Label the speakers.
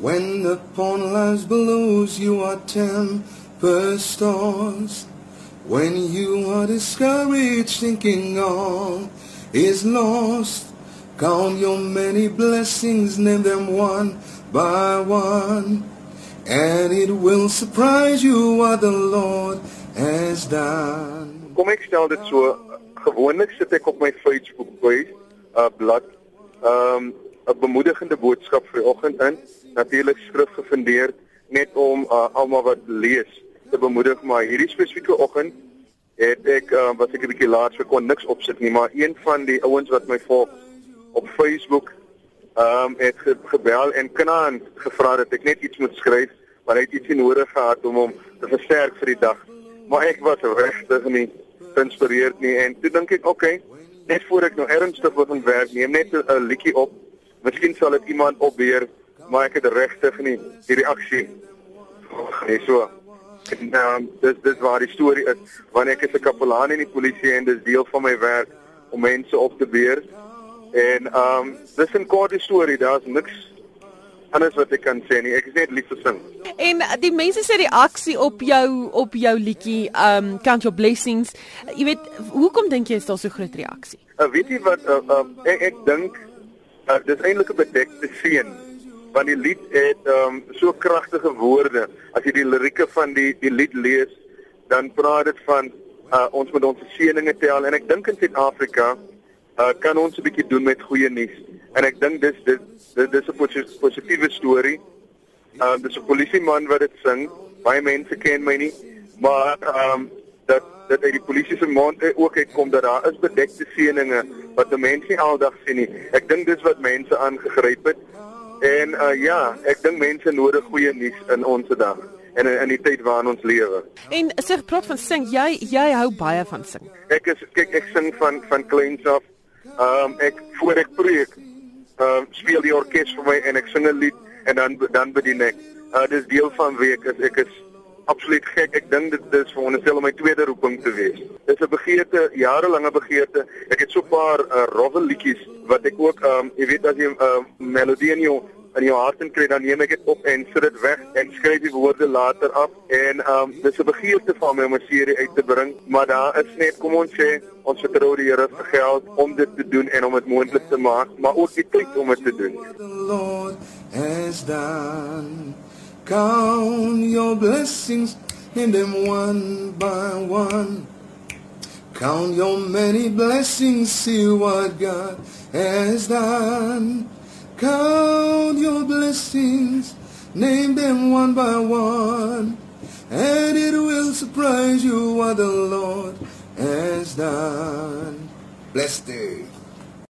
Speaker 1: When upon life's billows you are tempest tossed, when you are discouraged, thinking all is lost, count your many blessings, name them one by one, and it will surprise you what the Lord has done.
Speaker 2: Kom ek stel dit so, gewoonlik sit ek op my Facebook page, uh, blad, um, 'n bemoedigende boodskap vir die oggend in, natuurlik skrif gefundeer net om uh, almal wat lees te bemoedig, maar hierdie spesifieke oggend het ek uh, was ek 'n bietjie laat vir kon niks opsit nie, maar een van die ouens wat my volg op Facebook ehm um, het ge gebel en knaand gevra dat ek net iets moet skryf, maar hy het iets nodig gehad om hom te versterk vir die dag. Maar ek was regtig nie geïnspireerd nie en toe dink ek, okay, net voor ek nou ernstig begin werk, neem net 'n liedjie op. Miskien sal dit iemand opbeer, maar ek het regtig nie die reaksie. Nee, so. En um, dis dis waar die storie is. Wanneer ek is 'n kapelaan in die polisie en dis deel van my werk om mense op te beer. En ehm um, dis 'n kort storie, daar's niks anders wat ek kan sê nie. Ek is net lief vir sing.
Speaker 3: En die mense se reaksie op jou op jou liedjie, um Count Your Blessings. Jy weet, hoekom dink jy is daar so groot reaksie?
Speaker 2: Uh, weet jy wat uh, uh, ek, ek dink uh, dis eintlik 'n bedekte seën want die lied het um so kragtige woorde. As jy die lirieke van die die lied lees, dan praat dit van uh, ons moet ons seëninge tel en ek dink in Suid-Afrika uh, kan ons 'n bietjie doen met goeie nuus. En ek dink dis dit dit dis 'n positiewe storie. Ehm um, dis 'n polisieman wat dit sing. Baie mense ken my nie, maar ehm um, dat dat uit die polisie se mond ook uitkom dat daar is bedekte seëninge wat mense nie aldag sien nie. Ek dink dis wat mense aangegryp het. En uh ja, ek dink mense nodig goeie nuus in ons dag en in, in die tyd waarin ons lewe.
Speaker 3: En sê praat van sing, jy jy hou baie van sing.
Speaker 2: Ek is kyk ek sing van van kleins af. Ehm um, ek voor ek preek uh speel die orkes vir my en ek sing 'n lied en dan dan bedien ek. Uh dis deel van wie ek is. Ek is absoluut gek. Ek dink dit is vir onsself my tweede roeping te wees. Dis 'n begeerte, jarelange begeerte. Ek het so 'n paar uh, rowwe liedjies wat ek ook um jy weet as jy 'n uh, melodie in jou in jou hart kry dan neem ek dit op en sit dit weg en skryf die woorde later af en um dis 'n begeerte van my om 'n serie uit te bring maar daar is net kom ons sê ons vertrou die Here vir geld om dit te doen en om dit moontlik te maak maar ook die tyd om dit te doen
Speaker 1: Lord has done count your blessings name them one by one count your many blessings see what God has done Count your blessings, name them one by one, and it will surprise you what the Lord has done. Blessed day.